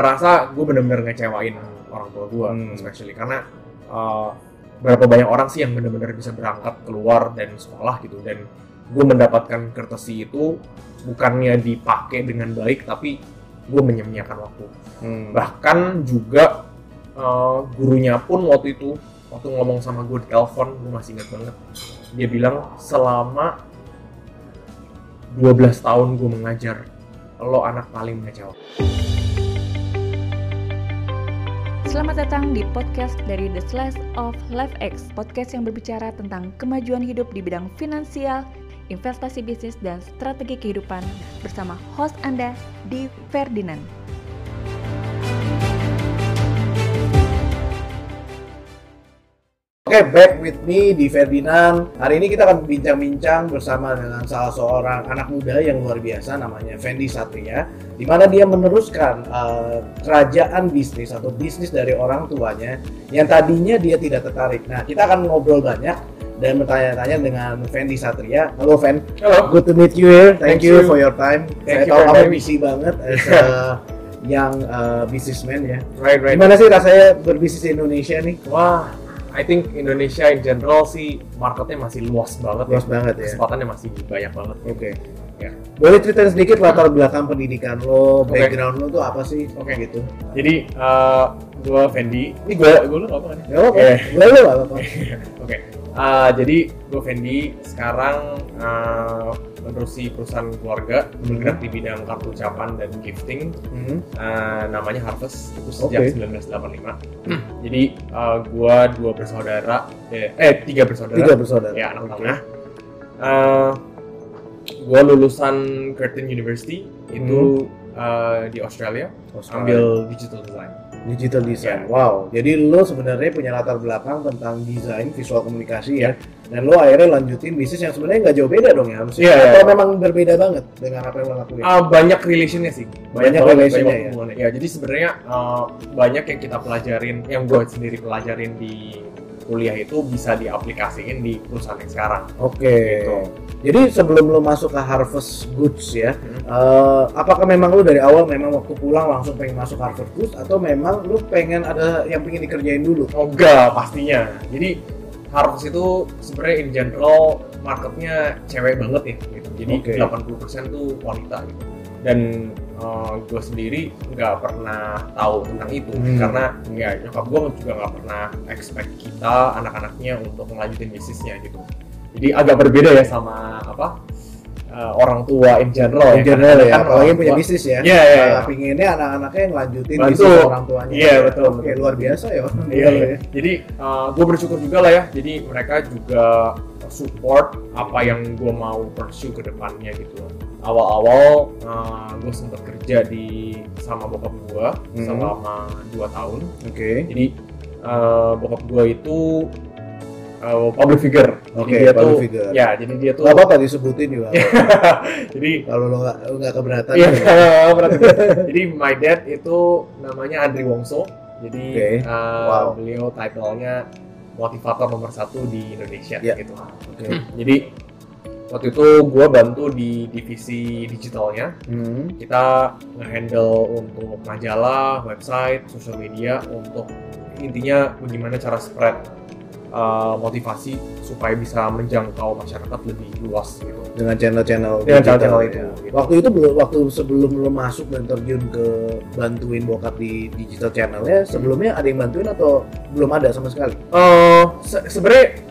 ngerasa gue bener-bener ngecewain orang tua gue Hmm. especially. Karena uh, berapa banyak orang sih yang bener-bener bisa berangkat keluar dan sekolah gitu. Dan gue mendapatkan courtesy itu bukannya dipakai dengan baik tapi gue menyia-nyiakan waktu. Hmm. bahkan juga uh, gurunya pun waktu itu waktu ngomong sama gue di telepon gue masih ingat banget. Dia bilang selama 12 tahun gue mengajar lo anak paling mengecewakan Selamat datang di podcast dari The Slice of Life X, podcast yang berbicara tentang kemajuan hidup di bidang finansial, investasi bisnis, dan strategi kehidupan bersama host Anda, Di Ferdinand. Oke, back with me di Ferdinand. Hari ini kita akan bincang-bincang bersama dengan salah seorang anak muda yang luar biasa namanya Fendi Satria, di mana dia meneruskan uh, kerajaan bisnis atau bisnis dari orang tuanya yang tadinya dia tidak tertarik. Nah, kita akan ngobrol banyak dan bertanya-tanya dengan Fendi Satria. Halo, Fen. halo Good to meet you here. Thank, Thank you, you. for your time. Saya Thank you tahu kamu busy banget as a young uh, businessman ya. right right Gimana sih rasanya berbisnis di Indonesia nih? wah I think Indonesia in general sih marketnya masih luas banget Luas ya. banget ya. kesempatannya masih banyak banget Oke. Ya. Boleh ceritain sedikit latar belakang pendidikan lo, Oke. background lo tuh apa sih? Oke. gitu. jadi uh, gue Fendi ini gue gue lu apa kan Gak apa-apa. Oke. Boleh lo apa-apa. Oke, uh, jadi gue Fendi sekarang uh, menerusi perusahaan keluarga bergerak di bidang kartu ucapan dan gifting. Hmm. Uh, namanya Harvest itu sejak Oke. 1985. jadi uh, gue dua bersaudara, eh, eh tiga bersaudara, Tiga bersaudara. ya anak Oke. tengah. Uh, gue lulusan Curtin University itu uh, di Australia, Australia. ambil digital design. Digital design. Ya. Wow. Jadi lo sebenarnya punya latar belakang tentang desain visual komunikasi ya. Ya. Dan lo akhirnya lanjutin bisnis yang sebenarnya nggak jauh beda dong ya harusnya. Iya, iya. Atau memang berbeda banget dengan apa yang lo lakuin? Uh, banyak relationnya sih Banyak banget, relationnya banyak ya? ya jadi sebenarnya uh, banyak yang kita pelajarin yang gue sendiri pelajarin di kuliah itu bisa diaplikasiin di perusahaan yang sekarang Oke. Gitu. Jadi sebelum lo masuk ke Harvest Goods ya, Hmm. eh, apakah memang lo dari awal memang waktu pulang langsung pengen masuk Harvest Goods atau memang lo pengen ada yang pengen dikerjain dulu? oh enggak pastinya jadi Harvest itu sebenarnya in general marketnya cewek banget ya gitu jadi Oke. 80% tuh wanita gitu dan gue sendiri nggak pernah tahu tentang itu Hmm. karena ya nyokap gue juga nggak pernah expect kita anak-anaknya untuk melanjutin bisnisnya gitu jadi agak berbeda ya sama apa uh, orang tua in general In ya general ya, Kan apalagi orang punya bisnis ya. Iya, iya, Nah, iya. pinginnya anak-anaknya yang lanjutin Bantu. bisnis orang tuanya. Iya, betul, Oke, betul. luar biasa ya. orang Iya, tua lo iya. ya. Jadi gue bersyukur juga lah ya. Jadi mereka juga support apa yang gue mau pursue ke depannya gitu. Awal-awal gue sempat kerja di sama bokap gue Hmm. selama 2 tahun. Oke. Jadi eh, bokap gue itu eh, public figure. Oke, dia public tuh, figure. Ya, jadi dia tuh. Gak apa-apa disebutin juga. jadi Kalau lo nggak lo nggak keberatan. Iya, ya. berarti. Jadi my dad itu namanya Andri Wongso. Jadi Oke. uh, Wow. beliau title-nya motivator nomor satu di Indonesia Iya. gitu. Oke. Jadi waktu itu gue bantu di divisi digitalnya. Hmm. Kita nge-handle untuk majalah, website, social media untuk intinya bagaimana cara spread uh, motivasi supaya bisa menjangkau masyarakat lebih luas gitu. Dengan channel-channel Dengan channel-channel ya. itu, gitu. Waktu itu belum waktu sebelum lo masuk dan terjun ke bantuin bokap di digital channelnya, sebelumnya ada yang bantuin atau belum ada sama sekali? Eh, se- sebenarnya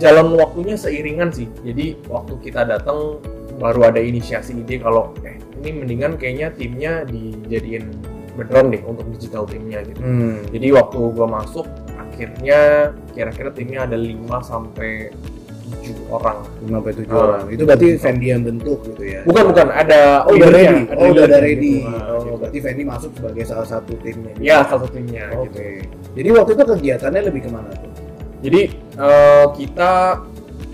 jalan waktunya seiringan sih. Jadi waktu kita datang baru ada inisiasi ide kalau eh ini mendingan kayaknya timnya dijadiin beneran deh untuk digital timnya gitu. Hmm. Jadi waktu gua masuk akhirnya kira-kira timnya ada 5 sampai 7 orang. 5 sampai 7 Ah. orang. Itu berarti Fendi yang bentuk gitu ya. Bukan bukan ada Oh, udah ready. Oh, udah ada ready. gitu. Oh, gitu. berarti Fendi masuk sebagai salah satu timnya. gitu. Ya salah satu timnya Oke. gitu. Jadi waktu itu kegiatannya lebih ke mana tuh? Jadi eh, kita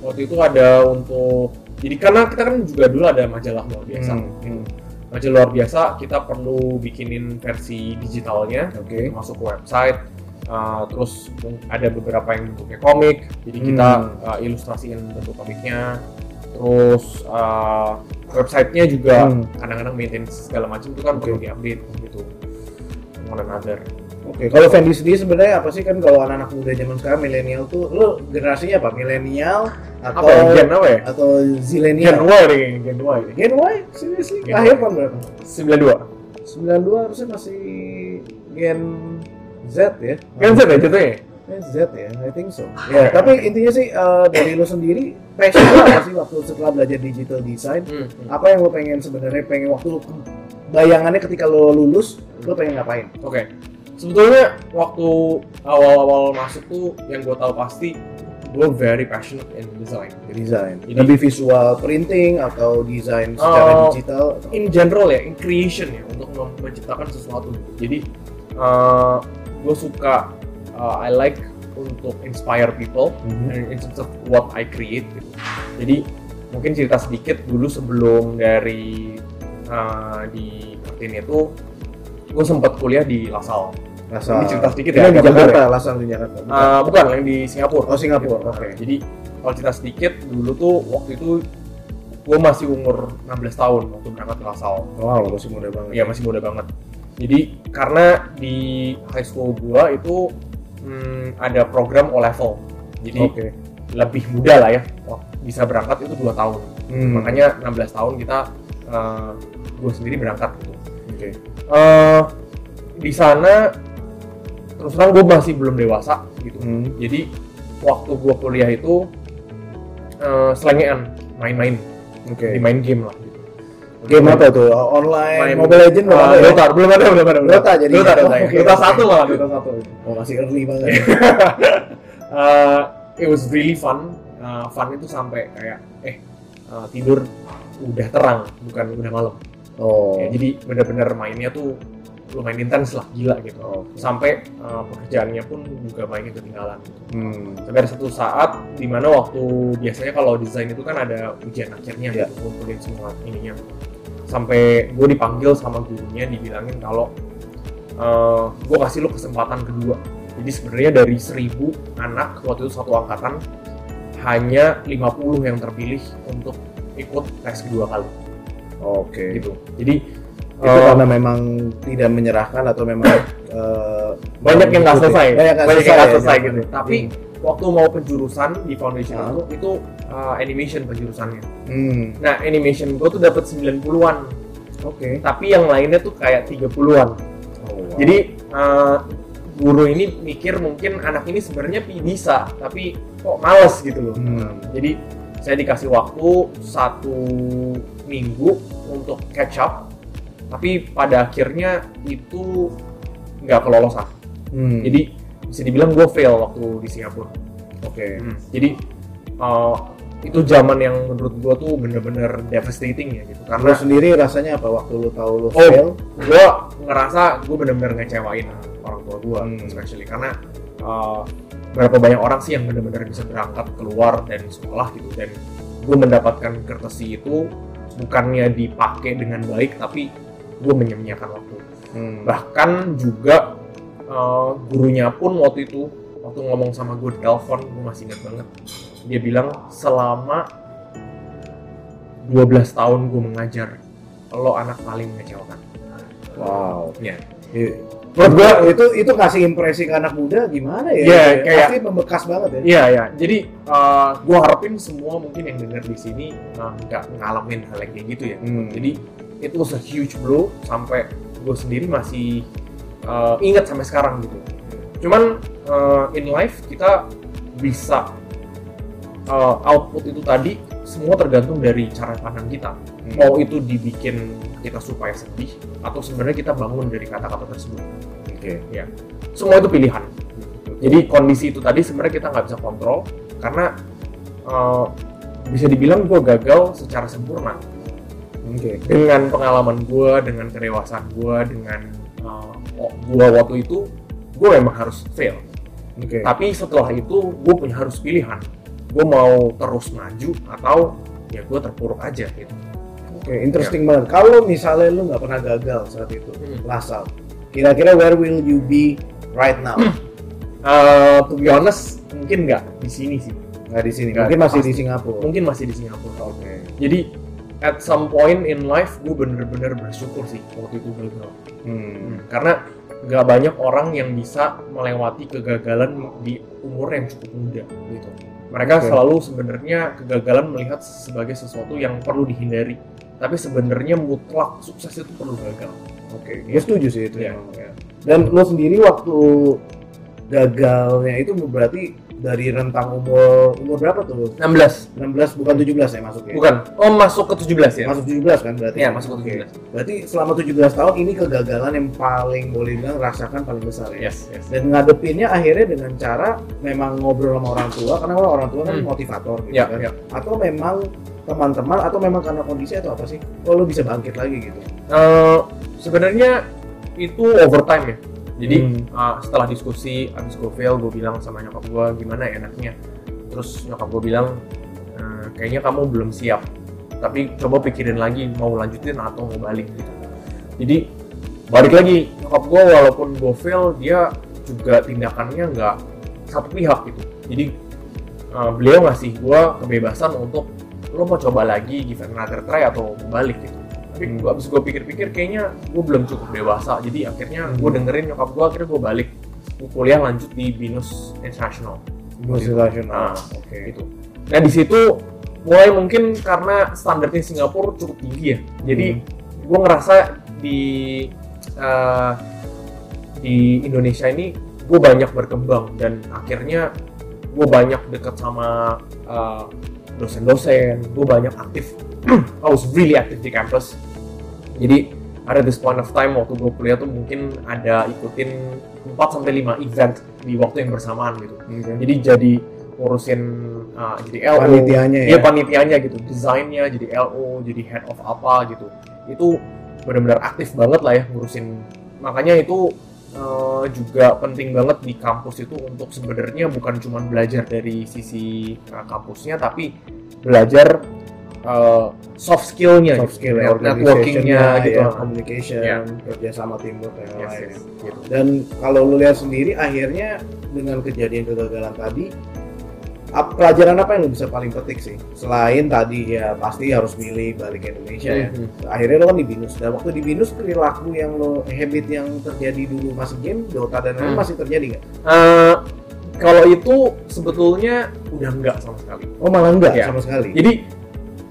waktu itu ada untuk jadi karena kita kan juga dulu ada majalah luar biasa. Hmm, hmm. Majalah luar biasa kita perlu bikinin versi digitalnya Oke. masuk ke website. Eh, terus ada beberapa yang bentuknya komik, jadi kita Hmm. eh, ilustrasiin bentuk komiknya. Terus eh, websitenya juga Hmm. kadang-kadang maintenance segala macam itu kan Oke. perlu diupdate gitu. one another. Oke, kalau Fendi sendiri sebenarnya apa sih kan kalau anak-anak muda zaman sekarang milenial tuh lo generasinya apa? Milenial atau Apa ya? Gen apa ya? atau Gen zilenial? Y nih, Gen Y. Gen Y? Seriously? Gen Lahir tahun berapa? 92. 92 harusnya masih Gen Z ya? Gen Z ya jatuhnya? Gen Z ya, I think so. Ya, tapi intinya sih eh, dari lo sendiri passion lo apa sih waktu setelah belajar digital design? Hmm. Apa yang lo pengen sebenarnya pengen waktu lo bayangannya ketika lo lulus lo pengen ngapain? Oke. Sebetulnya waktu awal-awal masuk tuh yang gue tahu pasti gue very passionate in design. Design. Jadi- Lebih visual printing atau desain secara Oh, digital? atau- In general ya, in creation ya untuk menciptakan sesuatu. Jadi gue suka, uh, I like untuk inspire people Mhm. and in terms of what I create. Gitu. Jadi mungkin cerita sedikit dulu sebelum dari uh, di Kartini itu gue sempat kuliah di LaSalle. Lasal. Ini cerita sedikit Ini ya, di Jakarta, Lasal di Jakarta. bukan? Uh, bukan yang di Singapura. oh Singapura, Gitu. oke. Jadi kalau cerita sedikit dulu tuh waktu itu gue masih umur 16 tahun waktu berangkat ke LaSalle. Wow, masih muda banget. Iya masih muda banget. Jadi karena di high school gue itu hmm, ada program O level. Jadi Oke. lebih muda lah ya. Wah, bisa berangkat itu dua tahun. Hmm. Makanya 16 tahun kita gue sendiri berangkat gitu. Oke. Eh, di sana terus terang gue masih belum dewasa gitu. Hmm. Jadi waktu gue kuliah itu uh, selengean main-main Oke. di main game lah. Game apa tuh? Online, Main- Mobile Legend belum Uh, ada ya? Dota, belum ada, belum ada. Dota jadi. Dota, Dota, satu malah, Dota satu. Oh, masih early banget. Uh, it was really fun. Uh, fun itu sampai kayak eh uh, tidur udah terang, bukan udah malam. Oh. Ya, jadi bener-bener mainnya tuh lumayan intens lah, gila gitu. Oke. Sampai uh, pekerjaannya pun juga mainnya ketinggalan. Hmm. sampai ada satu saat di mana waktu biasanya kalau desain itu kan ada ujian akhirnya Iya. gitu ngumpulin semua ininya sampai gue dipanggil sama gurunya dibilangin kalau gue kasih lo kesempatan kedua jadi sebenarnya dari 1000 anak waktu itu satu angkatan hanya 50 yang terpilih untuk ikut tes kedua kali Oke. gitu jadi Itu eh, karena memang tidak menyerahkan atau memang eh, banyak yang nggak selesai Banyak yang banyak yang nggak selesai ya, gitu tapi waktu mau penjurusan di foundation Ah. itu itu uh, animation penjurusannya Hmm. Nah, animation gue tuh dapat 90-an, Oke. tapi yang lainnya tuh kayak 30-an. Oh, wow. Jadi eh, guru ini mikir mungkin anak ini sebenarnya bisa, tapi kok males gitu loh. Hmm. Jadi saya dikasih waktu satu minggu untuk catch up, tapi pada akhirnya itu nggak kelolosan. Hmm. Jadi bisa dibilang gue fail waktu di Singapura. oke. Hmm, Jadi uh, itu zaman yang menurut gua tuh bener-bener devastating ya gitu. Karena sendiri rasanya apa waktu lo tahu lo Oh. fail? gua ngerasa gua bener-bener ngecewain orang tua gua, Hmm. especially karena uh, berapa banyak orang sih yang bener-bener bisa berangkat keluar dari sekolah gitu dan gua mendapatkan courtesy itu bukannya dipakai dengan baik tapi gua menyia-nyiakan waktu. Hmm. Bahkan juga uh, gurunya pun waktu itu waktu ngomong sama gue di telepon gue masih ingat banget dia bilang selama 12 tahun gue mengajar lo anak paling mengecewakan Wow. ya I- menurut gue itu itu kasih impresi ke anak muda gimana ya? Iya, kayak- pasti membekas banget ya. iya ya jadi uh, gue harapin semua mungkin yang denger di sini uh, nggak ngalamin hal yang kayak gitu ya Hmm. jadi it was a huge blow sampai gue sendiri masih uh, ingat sampai sekarang gitu. Cuman uh, in life kita bisa uh, output itu tadi semua tergantung dari cara pandang kita. Hmm. mau itu dibikin kita supaya sedih atau sebenarnya kita bangun dari kata-kata tersebut. Oke. ya. Semua itu pilihan. Jadi kondisi itu tadi sebenarnya kita nggak bisa kontrol karena uh, bisa dibilang gue gagal secara sempurna Oke. dengan pengalaman gue, dengan kedewasaan gue, dengan uh, gue waktu itu, gue memang harus fail. Oke. Tapi setelah itu, gue punya harus pilihan. Gue mau terus maju atau ya gue terpuruk aja gitu. Oke, interesting banget. Kalau misalnya lu nggak pernah gagal saat itu, Hmm. Lasal, kira-kira where will you be right now? Uh, to be honest, mungkin nggak di sini sih. Nggak di sini, Nggak, mungkin masih di pasti. Singapura. Mungkin masih di Singapura. Oke. Jadi at some point in life, gue bener-bener bersyukur sih waktu itu gagal. Hmm. Karena nggak banyak orang yang bisa melewati kegagalan di umur yang cukup muda gitu. Mereka Oke. selalu sebenarnya kegagalan melihat sebagai sesuatu yang perlu dihindari. Tapi sebenarnya mutlak sukses itu perlu gagal. Oke, gue setuju sih itu. Emang, ya. Dan lo sendiri waktu gagalnya itu berarti dari rentang umur umur berapa tuh? 16. 16 bukan 17 ya masuknya? Bukan. Oh, masuk ke 17 ya? Masuk 17 kan berarti? Iya, masuk ke Oke. 17. Berarti selama 17 tahun ini kegagalan yang paling boleh bilang rasakan paling besar ya? Yes, yes. Dan ngadepinnya akhirnya dengan cara memang ngobrol sama orang tua karena orang tua kan Hmm. motivator gitu Ya, kan. ya. Atau memang teman-teman atau memang karena kondisi atau apa sih? Lo bisa bangkit lagi gitu? Eh, sebenarnya itu overtime ya. Jadi Hmm. uh, setelah diskusi abis gue fail, gue bilang sama nyokap gue gimana ya enaknya. Terus nyokap gue bilang "Eh, kayaknya kamu belum siap. Tapi coba pikirin lagi mau lanjutin atau mau balik gitu. Jadi balik lagi nyokap gue walaupun gue fail dia juga tindakannya nggak satu pihak gitu. Jadi uh, beliau ngasih gue kebebasan untuk lo mau coba lagi give another try atau mau balik gitu tapi Hmm. gua abis gue pikir-pikir kayaknya gue belum cukup dewasa jadi akhirnya gue dengerin nyokap gue akhirnya gue balik gue kuliah lanjut di binus international Internasional. Ah, Oke. gitu nah di situ mulai mungkin karena standarnya Singapura cukup tinggi ya jadi gue ngerasa di eh, di Indonesia ini gue banyak berkembang dan akhirnya gue banyak deket sama eh, dosen-dosen gue banyak aktif I was really active di kampus jadi ada this point of time waktu gue kuliah tuh mungkin ada ikutin 4 sampai 5 event di waktu yang bersamaan gitu. Oke. jadi jadi ngurusin uh, jadi LO Panitianya ya? Iya panitianya gitu. Desainnya jadi LO jadi head of apa gitu. Itu benar-benar aktif banget lah ya ngurusin. Makanya itu uh, juga penting banget di kampus itu untuk sebenarnya bukan cuma belajar dari sisi uh, kampusnya tapi belajar uh, soft skillnya soft skill gitu, ya, networkingnya gitu ya, communication, Ya. kerja sama teamwork dan Yes, lain-lain. yes, gitu. Dan kalau lu lihat sendiri akhirnya dengan kejadian kegagalan tadi ap- pelajaran apa yang lu bisa paling petik sih? Selain tadi ya pasti harus milih balik ke Indonesia ya. Mhm. Akhirnya lo kan di binus. Dan waktu di binus perilaku yang lo habit yang terjadi dulu masih game Dota dan lain Hmm. masih terjadi nggak? Uh, kalau itu sebetulnya udah enggak sama sekali Oh malah enggak Ya. sama sekali. Jadi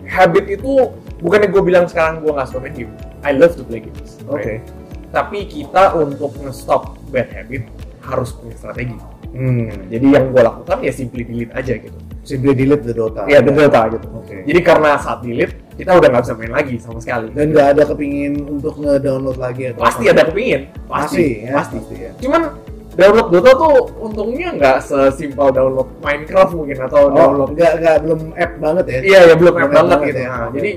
habit itu bukannya gue bilang sekarang gue nggak suka main game. I love to play games. Oke. right? Tapi kita untuk nge-stop bad habit harus punya strategi. Hmm. Jadi yang gue lakukan ya simply delete aja gitu. Simply delete the Dota. Iya, the Dota gitu. Oke. Jadi karena saat delete kita udah nggak bisa main lagi sama sekali. Dan nggak ada kepingin untuk nge-download lagi atau pasti apa? ada kepingin. Pasti, Pasti, ya, pasti. pasti ya. Cuman download Dota tuh untungnya nggak sesimpel download Minecraft mungkin atau Oh, download nggak nggak belum app banget ya? Iya ya belum Belum app app banget banget gitu. ya. Nah, jadi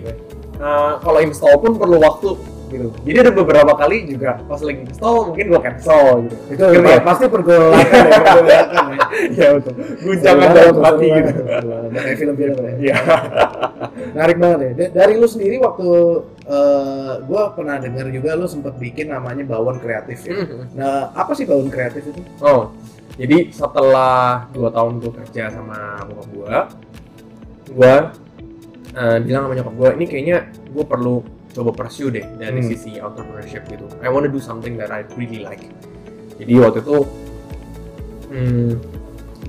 uh, kalau install pun perlu waktu gitu. Jadi ada beberapa kali juga pas lagi install mungkin gua cancel gitu. itu Gitu ya? pasti pergolakan ya, pergolakan ya. Iya betul. Guncangan dalam hati gitu. Kayak film-film ya. Iya. Menarik banget ya. Da- Dari lu sendiri waktu eh, gua pernah dengar juga lu sempat bikin namanya bawon kreatif ya. Nah, apa sih bawon kreatif itu? Oh, jadi setelah dua tahun gue kerja sama bokap gue, gue uh, bilang sama nyokap gue, ini kayaknya gue perlu coba pursue deh dari Hmm. sisi entrepreneurship gitu. I wanna do something that I really like. Jadi waktu itu, hmm,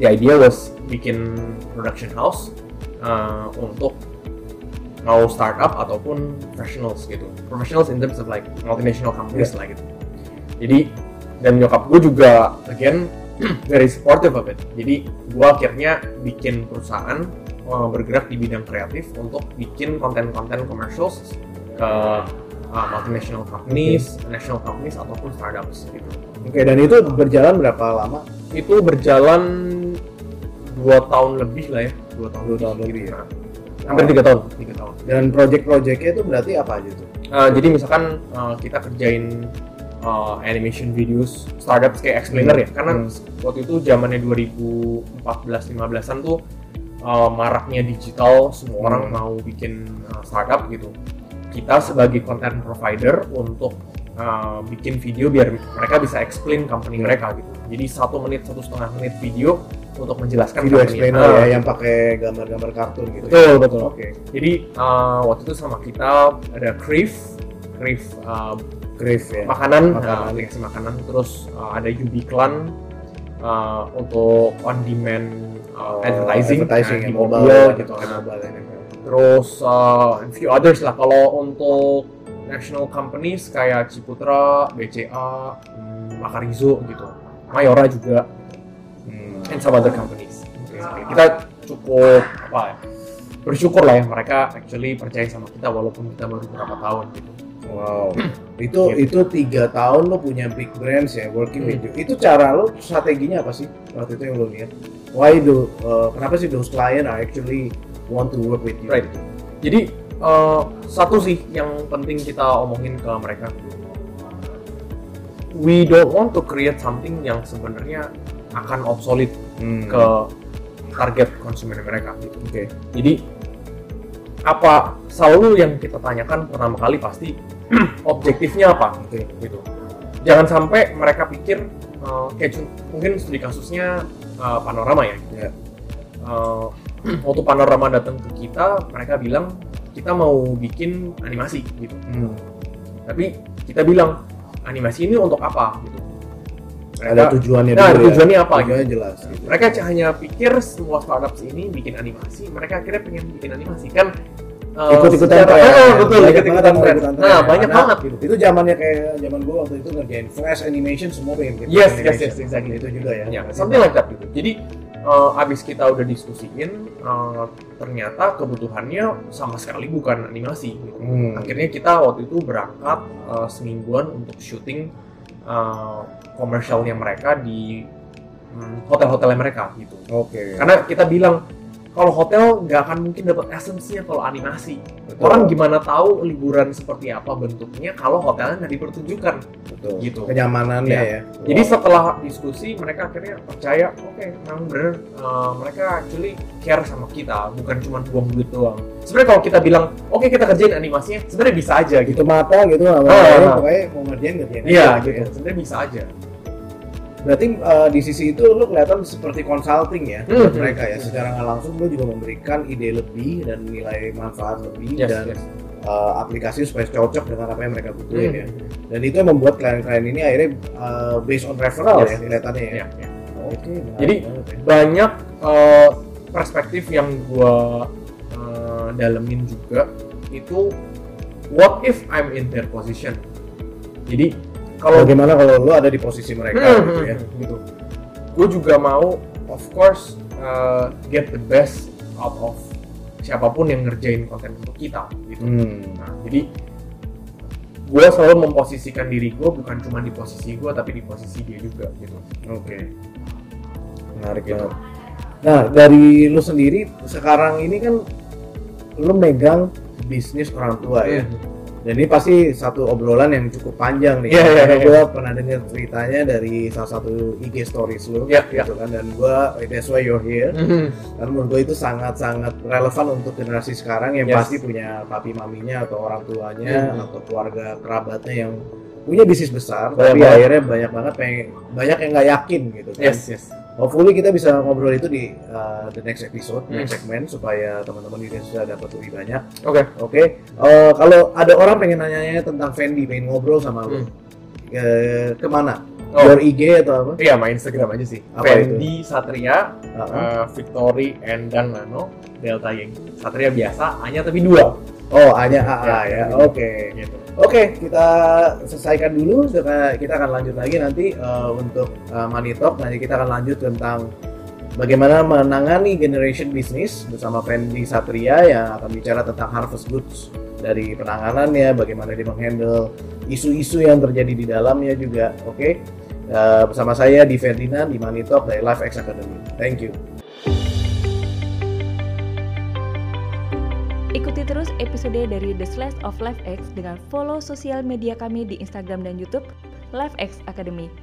the idea was bikin production house uh, untuk mau startup ataupun professionals gitu. Professionals in terms of like multinational companies lah gitu. Jadi dan nyokap gue juga again very supportive of it. Jadi gue akhirnya bikin perusahaan uh, bergerak di bidang kreatif untuk bikin konten-konten commercials ke uh, multinational companies, national companies ataupun startups gitu. Oke, dan itu berjalan berapa lama? Itu berjalan dua tahun lebih lah ya, dua tahun Dua tahun gitu lebih ya. Nah, Hampir tiga tahun, tiga tahun. Dan project-projectnya itu berarti apa aja tuh? Uh, jadi misalkan uh, kita kerjain uh, animation videos startups kayak explainer ya karena Hmm. waktu itu zamannya 2014-15an tuh uh, maraknya digital semua Hmm. orang mau bikin uh, startup gitu kita sebagai content provider untuk uh, bikin video biar mereka bisa explain company mereka gitu jadi satu menit satu setengah menit video untuk menjelaskan Video explainer Ah, ya yang pakai gambar-gambar kartun gitu. ya? Betul, betul. Oke. Jadi uh, waktu itu sama kita ada Crave, Crave uh, Crave ya. makanan, Makanan. uh, makanan. Terus uh, ada Ubiclan uh, untuk on demand uh, Oh, advertising, advertising nah, di mobile, mobil ya, gitu. Nah, mobile ya. Terus uh, a few others lah kalau untuk national companies kayak Ciputra, BCA, hmm, Makarizo gitu. Mayora juga Hmm. and some other companies. Basically. Kita cukup apa ya? Bersyukur lah ya mereka actually percaya sama kita walaupun kita baru beberapa tahun gitu. Wow, itu Gitu. itu tiga tahun lo punya big brands ya working with Hmm. you. Itu cara lo strateginya apa sih waktu itu yang lo lihat? Why do uh, kenapa sih those client are actually want to work with you? Right. Jadi uh, satu sih yang penting kita omongin ke mereka. We don't want to create something yang sebenarnya akan obsolete Hmm. ke target konsumen mereka gitu. Oke. Jadi apa selalu yang kita tanyakan pertama kali pasti objektifnya apa Oke. gitu. Jangan sampai mereka pikir uh, kayak mungkin studi kasusnya uh, panorama ya. Ya. Uh, waktu panorama datang ke kita, mereka bilang kita mau bikin animasi gitu. Hmm. Tapi kita bilang animasi ini untuk apa gitu. Ada tujuannya Nah, dulu ya. tujuannya apa Tujuannya jelas. Gitu. mereka hanya pikir semua startup ini bikin animasi mereka akhirnya pengen bikin animasi kan uh, ikut-ikutan tren. Ah, betul Banyak ikut-ikutan tren nah banyak Karena banget gitu Itu zamannya kayak zaman gua waktu itu ngerjain flash animation semua pengen yes yes animation. yes exactly Itu juga ya. ya something like that gitu jadi uh, abis kita udah diskusiin uh, ternyata kebutuhannya sama sekali bukan animasi gitu Hmm. akhirnya kita waktu itu berangkat uh, semingguan untuk syuting uh, komersialnya mereka di hmm, hotel-hotelnya mereka gitu Oke. karena kita bilang kalau hotel nggak akan mungkin dapat esensinya kalau animasi Betul. orang gimana tahu liburan seperti apa bentuknya kalau hotelnya nggak dipertunjukkan Betul. gitu. Kenyamanannya Ya. ya. jadi setelah diskusi mereka akhirnya percaya oke memang bener uh, mereka actually care sama kita bukan cuma buang duit doang sebenarnya kalau kita bilang oke kita kerjain animasinya sebenarnya bisa aja gitu gitu mata gitu nggak Ah, mau ah. pokoknya mau ngerjain ngerjain iya gitu sebenarnya bisa aja berarti uh, di sisi itu lu kelihatan seperti consulting ya buat hmm, mereka ya secara nggak langsung lu juga memberikan ide lebih dan nilai manfaat lebih yes, dan yes. uh, aplikasi supaya cocok dengan apa yang mereka butuhin ya Hmm. dan itu yang membuat klien-klien ini akhirnya uh, based on referral Yes, ya kelihatannya ya Iya, iya. oke menarik Jadi, banget ya. banyak uh, perspektif yang gua uh, dalemin juga itu what if I'm in their position jadi kalau bagaimana kalau lu ada di posisi mereka Hmm, gitu ya hmm, gitu gue juga mau of course uh, get the best out of siapa pun yang ngerjain konten untuk kita gitu Hmm. nah jadi gue selalu memposisikan diri gue bukan cuma di posisi gue tapi di posisi dia juga gitu Oke. Menarik Gitu. banget. Nah, dari lu sendiri sekarang ini kan lu megang bisnis orang tua ya. Hmm. Dan ini pasti satu obrolan yang cukup panjang nih. Iya, iya, Karena iya. gue pernah dengar ceritanya dari salah satu IG stories lu Iya, gitu kan dan gue that's why you're here. Mhm. Karena menurut gue itu sangat-sangat relevan untuk generasi sekarang yang Yes. pasti punya papi maminya atau orang tuanya Mhm. atau keluarga kerabatnya yang punya bisnis besar Banyak tapi banget. akhirnya banyak banget pengen banyak yang nggak yakin gitu kan. yes yes Hopefully kita bisa ngobrol itu di uh, the next episode, Hmm. next segment supaya teman-teman di bisa dapat lebih banyak. oke Oke, Eh, kalau ada orang pengen nanya tentang Fendi, pengen ngobrol sama lu, Hmm. eh, ke mana? Oh. Your IG atau apa? Iya, main Instagram aja sih. Apa Fendi Satria, Uh-uh. uh, Victory, Endang Nano, Delta Yang. Satria biasa, hanya tapi dua. Oh, hanya AA ya. Ya, Oke. Gitu. Oke, kita selesaikan dulu. Kita kita akan lanjut lagi nanti eh, untuk eh, Money Talk. Nanti kita akan lanjut tentang bagaimana menangani generation business bersama Fendi Satria yang akan bicara tentang harvest goods dari penanganannya, bagaimana dia menghandle isu-isu yang terjadi di dalamnya juga. Oke, Eh, bersama saya di Ferdinand di Money Talk dari Life X Academy. Thank you. Ikuti terus episode dari The Slash of LifeX dengan follow sosial media kami di Instagram dan YouTube LifeX Academy.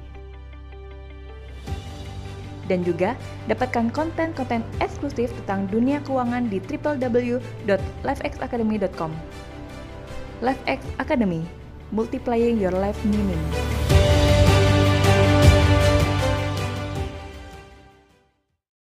Dan juga dapatkan konten-konten eksklusif tentang dunia keuangan di www.lifexacademy.com. LifeX Academy, multiplying your life meaning.